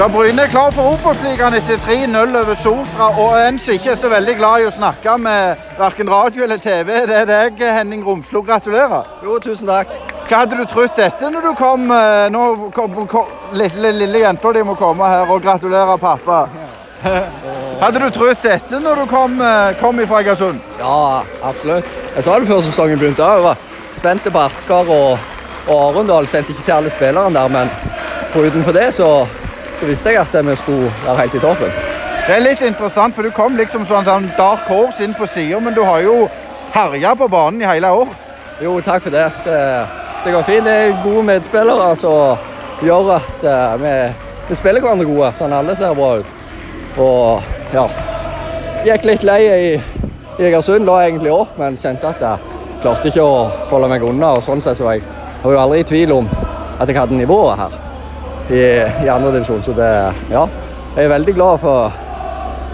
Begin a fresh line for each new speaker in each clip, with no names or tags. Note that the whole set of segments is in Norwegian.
Ja, Bryne er klar for Obos-ligaen etter 3-0 over Sotra. Og en som ikke er så veldig glad i å snakke med verken radio eller TV, det er deg, Henning Romslo. Gratulerer.
Jo, tusen takk.
Hva hadde du trodd dette når du kom eh, Nå kom, kom lille, lille jenta di må komme her og gratulere pappa. Hadde du trodd dette når du kom, eh, kom fra Egersund?
Ja, absolutt. Jeg sa det før sesongen begynte. Jeg var spent på Asker og, og Arendal. Sendte ikke til alle spillerne der, men utenfor det så så visste jeg at vi skulle være helt i toppen.
Det er litt interessant, for du kom liksom sånn, sånn dark horse inn på sida, men du har jo herja på banen i hele år.
Jo, takk for det. Det, det går fint. Det er gode medspillere som gjør at uh, vi, vi, spiller hverandre gode, sånn alle ser bra ut. Og ja Gikk litt lei i Egersund, la egentlig opp, men kjente at jeg klarte ikke å holde meg unna. og Sånn sett så var jeg, jeg var jo aldri i tvil om at jeg hadde nivået her i, i andredivisjon. Så det, ja, jeg er veldig glad for,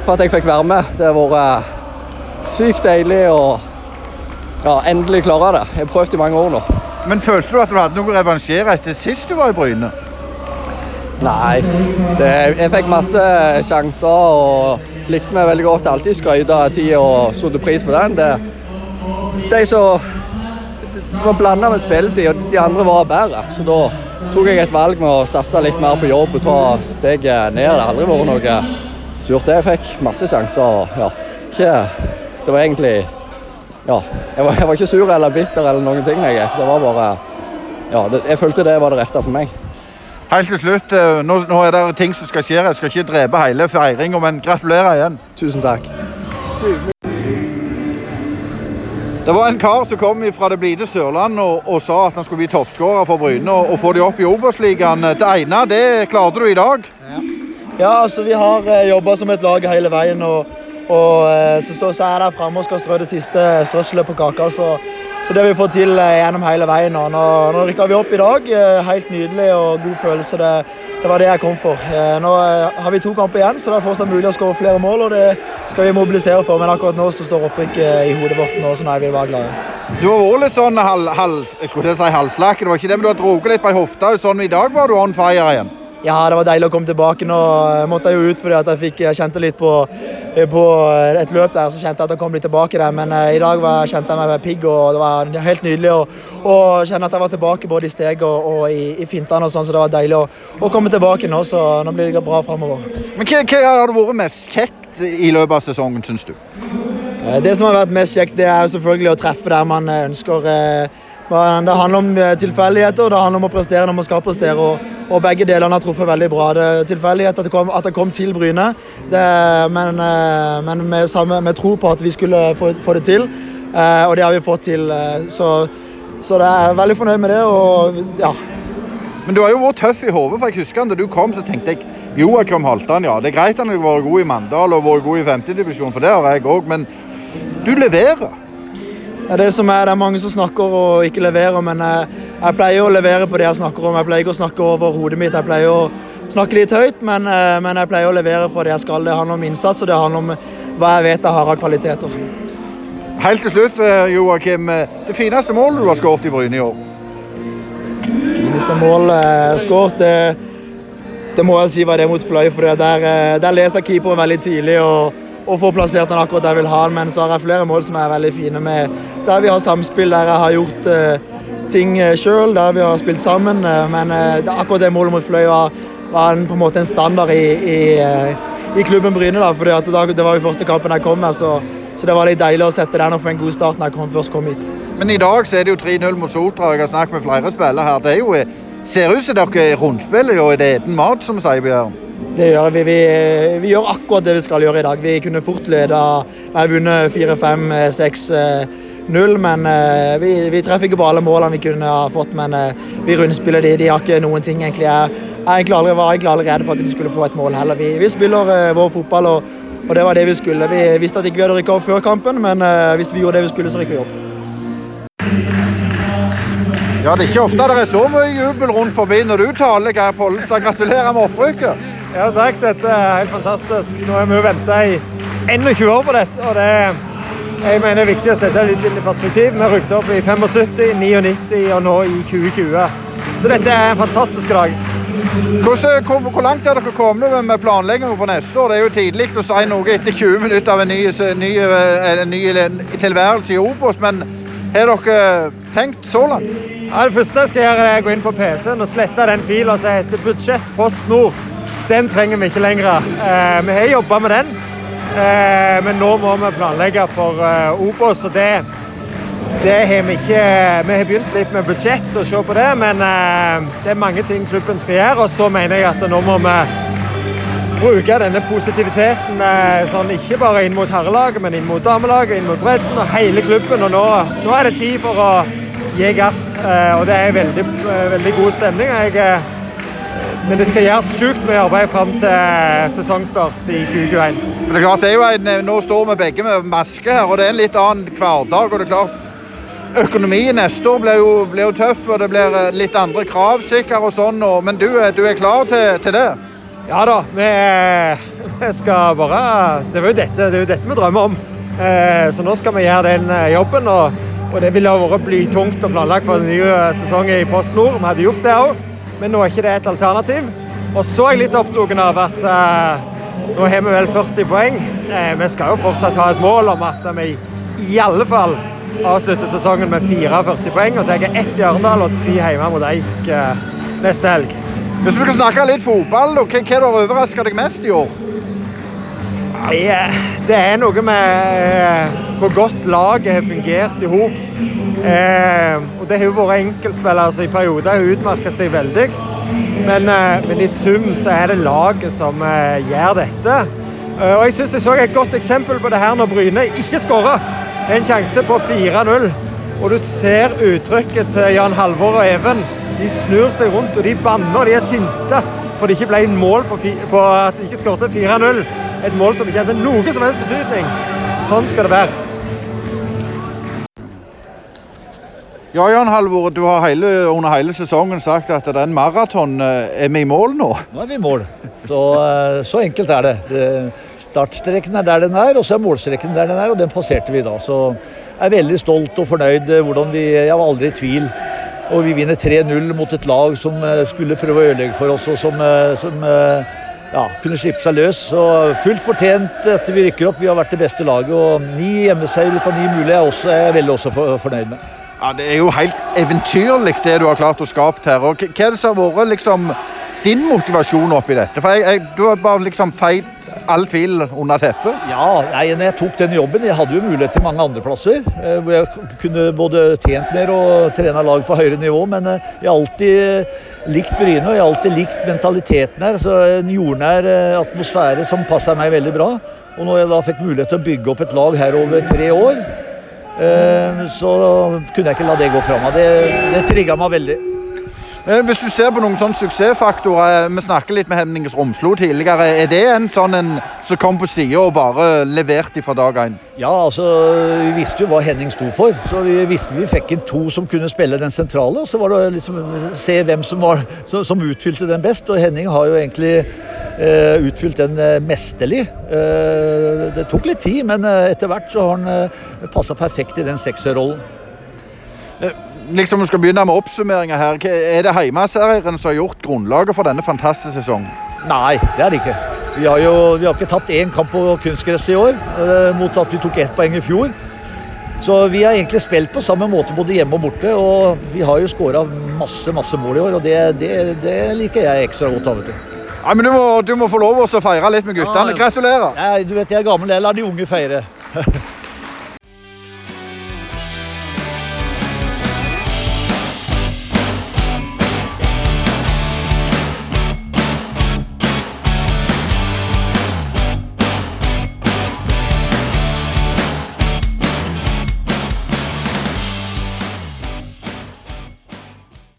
for, at jeg fikk være med. Det har vært sykt deilig å ja, endelig klare det. Jeg har prøvd i mange år nå.
Men følte du at du hadde noe å revansjere etter sist du var i Bryne?
Nei. Det, jeg fikk masse sjanser og likte meg veldig godt. Alltid skryte av tida og satte pris på den. Det, de som var blanda med spilletid, og de andre var bedre. Så da tok jeg et valg med å satse litt mer på jobb og ta steget ned. Det har aldri vært noe surt. Jeg fikk masse sjanser. ja, ikke, Det var egentlig ja, jeg var, jeg var, ikke sur eller bitter eller noen ting. Jeg. Det var bare ja, det, Jeg følte det var det rette for meg.
Helt til slutt, eh, nå, nå, er det ting som skal skje. Jeg skal ikke drepe hele feiringa, men gratulerer igjen.
Tusen takk.
Det var en kar som kom fra det blide Sørlandet og, og, sa at han skulle bli toppskårer for Bryne og, og, få de opp i Obos-ligaen. Det ene det klarte du i dag?
Ja, ja altså vi har eh, jobba som et lag hele veien. og, og eh, så, står, jeg der framme og skal strø det siste strøsselet på kaka. Så, så, det har vi fått til eh, gjennom hele veien. Og nå, nå rykka vi opp i dag. Helt nydelig og god følelse. Det, det var det jeg kom for. Nå har vi to kamper igjen, så det er fortsatt mulig å skåre flere mål. og Det skal vi mobilisere for, men akkurat nå så står opprykket i hodet vårt nå, så nå er vi var glade.
Du har vært litt sånn hal, hal, jeg skulle si halvslake, det var ikke det, men du har drukket litt på ei hofte. Sånn i dag var du on fire igjen?
Ja, det var deilig å komme tilbake. Nå måtte jeg jo ut fordi jeg, fikk, jeg kjente litt på, på, et løp der. Så kjente jeg at jeg kom litt tilbake der. Men i dag var, kjente jeg meg pigg, og det var helt nydelig å, å kjenne at jeg var tilbake både i steg og, og i, i fintene og sånn. Så det var deilig å, å, komme tilbake nå. Så nå blir det bra framover.
Men hva, hva har det vært mest kjekt i løpet av sesongen, syns du?
Det som har vært mest kjekt, det er selvfølgelig å treffe der man ønsker. Det handler om tilfeldigheter, og det handler om å prestere når man skal prestere. Og, begge delene har truffet veldig bra. Det er tilfeldighet at, at det kom til Bryne, det, men, men med, samme, med, tro på at vi skulle få, få, det til. Og det har vi fått til. Så, så det er veldig fornøyd med det. og ja.
Men du har jo vært tøff i hodet, for jeg husker da du kom, så tenkte jeg Joakim Halvdan, ja. Det er greit han har vært god i Mandal og vært god i femtedivisjon, for det har jeg òg, men du leverer.
Det er det som er, det er mange som snakker og ikke leverer, men jeg, jeg, pleier å levere på det jeg snakker om. Jeg pleier ikke å snakke over hodet mitt. Jeg pleier å snakke litt høyt, men, men jeg pleier å levere for det jeg skal. Det handler om innsats, og det handler om hva jeg vet jeg har av kvaliteter.
Helt til slutt, Joakim. Det fineste målet du har skåret i Bryne i år?
Fineste målet jeg har skåret, det, det, må jeg si var det mot Fløy. for Der, der leste jeg keeperen veldig tidlig. og og får plassert den akkurat der jeg vil ha den. Men så har jeg flere mål som er veldig fine, med, der vi har samspill, der jeg har gjort ting sjøl, der vi har spilt sammen. Uh, men uh, akkurat det målet mot Fløy var, var en, på en måte en standard i, i, i klubben Bryne. da, fordi at det var jo første kampen jeg kom med. så, så, det var litt deilig å sette den og få en god start når jeg kom, først kom hit.
Men i dag så er det jo 3-0 mot Sotra, jeg har snakket med flere spillere her. Det er jo, ser ut som dere rundspiller og det er eten mat, som sier Bjørn.
Det gjør vi. vi. vi. gjør akkurat det vi skal gjøre i dag. Vi kunne fort leda Jeg har vunnet 4-5-6-0, men uh, vi, vi, treffer ikke på alle målene vi kunne ha fått. Men uh, vi rundspiller de. De har ikke noen ting, egentlig. Jeg, jeg aldri, var egentlig allerede for at de skulle få et mål heller. Vi, vi spiller uh, vår fotball, og, og, det var det vi skulle. Vi visste at ikke vi hadde rykka opp før kampen, men uh, hvis vi gjorde det vi skulle, så rykker vi opp.
Ja, Det er ikke ofte det er så mye jubel rundt forbi når du taler, Geir Pollestad. Gratulerer med opprykket.
Ja, takk. Dette er helt fantastisk. Nå har vi venta i 21 år på dette. og det jeg mener det er viktig å sette det litt i perspektiv. Vi rykket opp i 75, 99 og nå i 2020. Så dette er en fantastisk dag.
Hvordan, hvor, hvor langt er dere kommet med, planleggingen for neste år? Det er jo tidlig å si noe etter 20 minutter av en ny, ny, en ny tilværelse i Obos, men har dere tenkt så langt?
Ja, det første jeg skal gjøre, er å gå inn på PC-en og slette den fila som heter Budsjett Post Nord. Den trenger vi ikke lenger. Eh, vi har jobba med den, eh, men nå må vi planlegge for eh, Obos. og det det har vi ikke Vi har begynt litt med budsjett og se på det, men eh, det er mange ting klubben skal gjøre. Og så mener jeg at nå må vi bruke denne positiviteten eh, sånn ikke bare inn mot herrelaget, men inn mot damelaget, inn mot bredden og hele klubben. Og nå, nå er det tid for å gi gass, eh, og det er veldig, veldig god stemning. Jeg, men det skal gjøres sjukt mye arbeid fram til sesongstart i 2021.
Det er klart, det er jo en, Nå står vi begge med maske her, og det er en litt annen hverdag. og det er klart Økonomien neste år blir jo, blir jo, tøff, og det blir eh, litt andre krav sikkert og sånn. Og, men du, du, er klar til, til, det?
Ja da. Vi, vi, skal bare Det er jo dette, det er jo dette vi drømmer om. Eh, så nå skal vi gjøre den eh, jobben. Og, og det ville vært blytungt og planlagt for en ny sesong i Post Nord. Vi hadde gjort det òg, men nå er ikke det et alternativ. Og så er jeg litt opptatt av at eh, nå har vi vel 40 poeng. Eh, vi skal jo fortsatt ha et mål om at vi i alle fall avslutter sesongen med 44 poeng og tar ett i Arendal og tre hjemme mot Eik eh, neste helg.
Hvis vi skal snakke litt fotball, hva, hva har overraska deg mest i år?
Det er noe med eh, hvor godt laget har fungert i hop. Eh, og det har jo vært enkeltspillere som i perioder har utmerka seg veldig. Men, eh, men, i sum så er det laget som eh, gjør dette. og jeg syns jeg så et godt eksempel på det her når Bryne ikke skåra en sjanse på 4-0. Og du ser uttrykket til Jan Halvor og Even. De snur seg rundt og de banner og de er sinte for det ikke ble en mål på, på at de ikke skåret 4-0. Et mål som ikke hadde noe som helst betydning. Sånn skal det være.
Ja, Jan Halvor, du har hele, under hele sesongen sagt at den maraton eh, er vi i mål nå?
Nå er vi i mål. Så, eh, så enkelt er det. Startstreken er der den er, og så er målstreken der den er, og den passerte vi da. Så jeg er veldig stolt og fornøyd. hvordan vi, Jeg var aldri i tvil. Og vi vinner 3-0 mot et lag som eh, skulle prøve å ødelegge for oss, og som, som ja, kunne slippe seg løs. Så fullt fortjent at vi rykker opp. Vi har vært det beste laget. Og ni hjemmeseier ut av ni mulige er, jeg også, er veldig også fornøyd med.
Ja, Det er jo helt eventyrlig det du har klart å skape her. og Hva er det som har vært liksom, din motivasjon oppi dette? For jeg, jeg, Du har bare liksom feid all tvil under teppet?
Ja, nei, når jeg tok den jobben Jeg hadde jo mulighet til mange andre plasser. Eh, hvor jeg kunne både tjent mer og trena lag på høyere nivå. Men eh, jeg har alltid likt Bryne og jeg har alltid likt mentaliteten her. Så en jordnær eh, atmosfære som passer meg veldig bra. Og når jeg da fikk mulighet til å bygge opp et lag her over tre år, Eh, så kunne jeg ikke la det gå fra meg. Det, det trigga meg veldig.
Eh, hvis du ser på noen sånne suksessfaktorer, vi snakket litt med Henning Romslo tidligere. Er det en sånn en som kom på sida og bare leverte fra dag én?
Ja, altså vi visste jo hva Henning sto for. Så vi visste vi fikk inn to som kunne spille den sentrale. Og så var det liksom se hvem som, var, som, som utfylte den best. Og Henning har jo egentlig Eh, utfylt den eh, mesterlig. Eh, det tok litt tid, men etter hvert så har han passa perfekt i den sekserrollen.
Liksom vi skal begynne med oppsummeringa her. Er det heimeserien som har gjort grunnlaget for denne fantastiske sesongen?
Nei, det er det ikke. Vi har jo vi har ikke tapt én kamp på kunstgress i år, mot at vi tok ett poeng i fjor. Så vi har egentlig spilt på samme måte både hjemme og borte. Og vi har jo skåra masse masse mål i år, og det, det, det liker jeg ekstra godt av. vet du.
Ja, men du må, du må få lov å feire litt med guttene. Gratulerer.
Ja, du vet jeg er gammel, jeg lar de unge feire.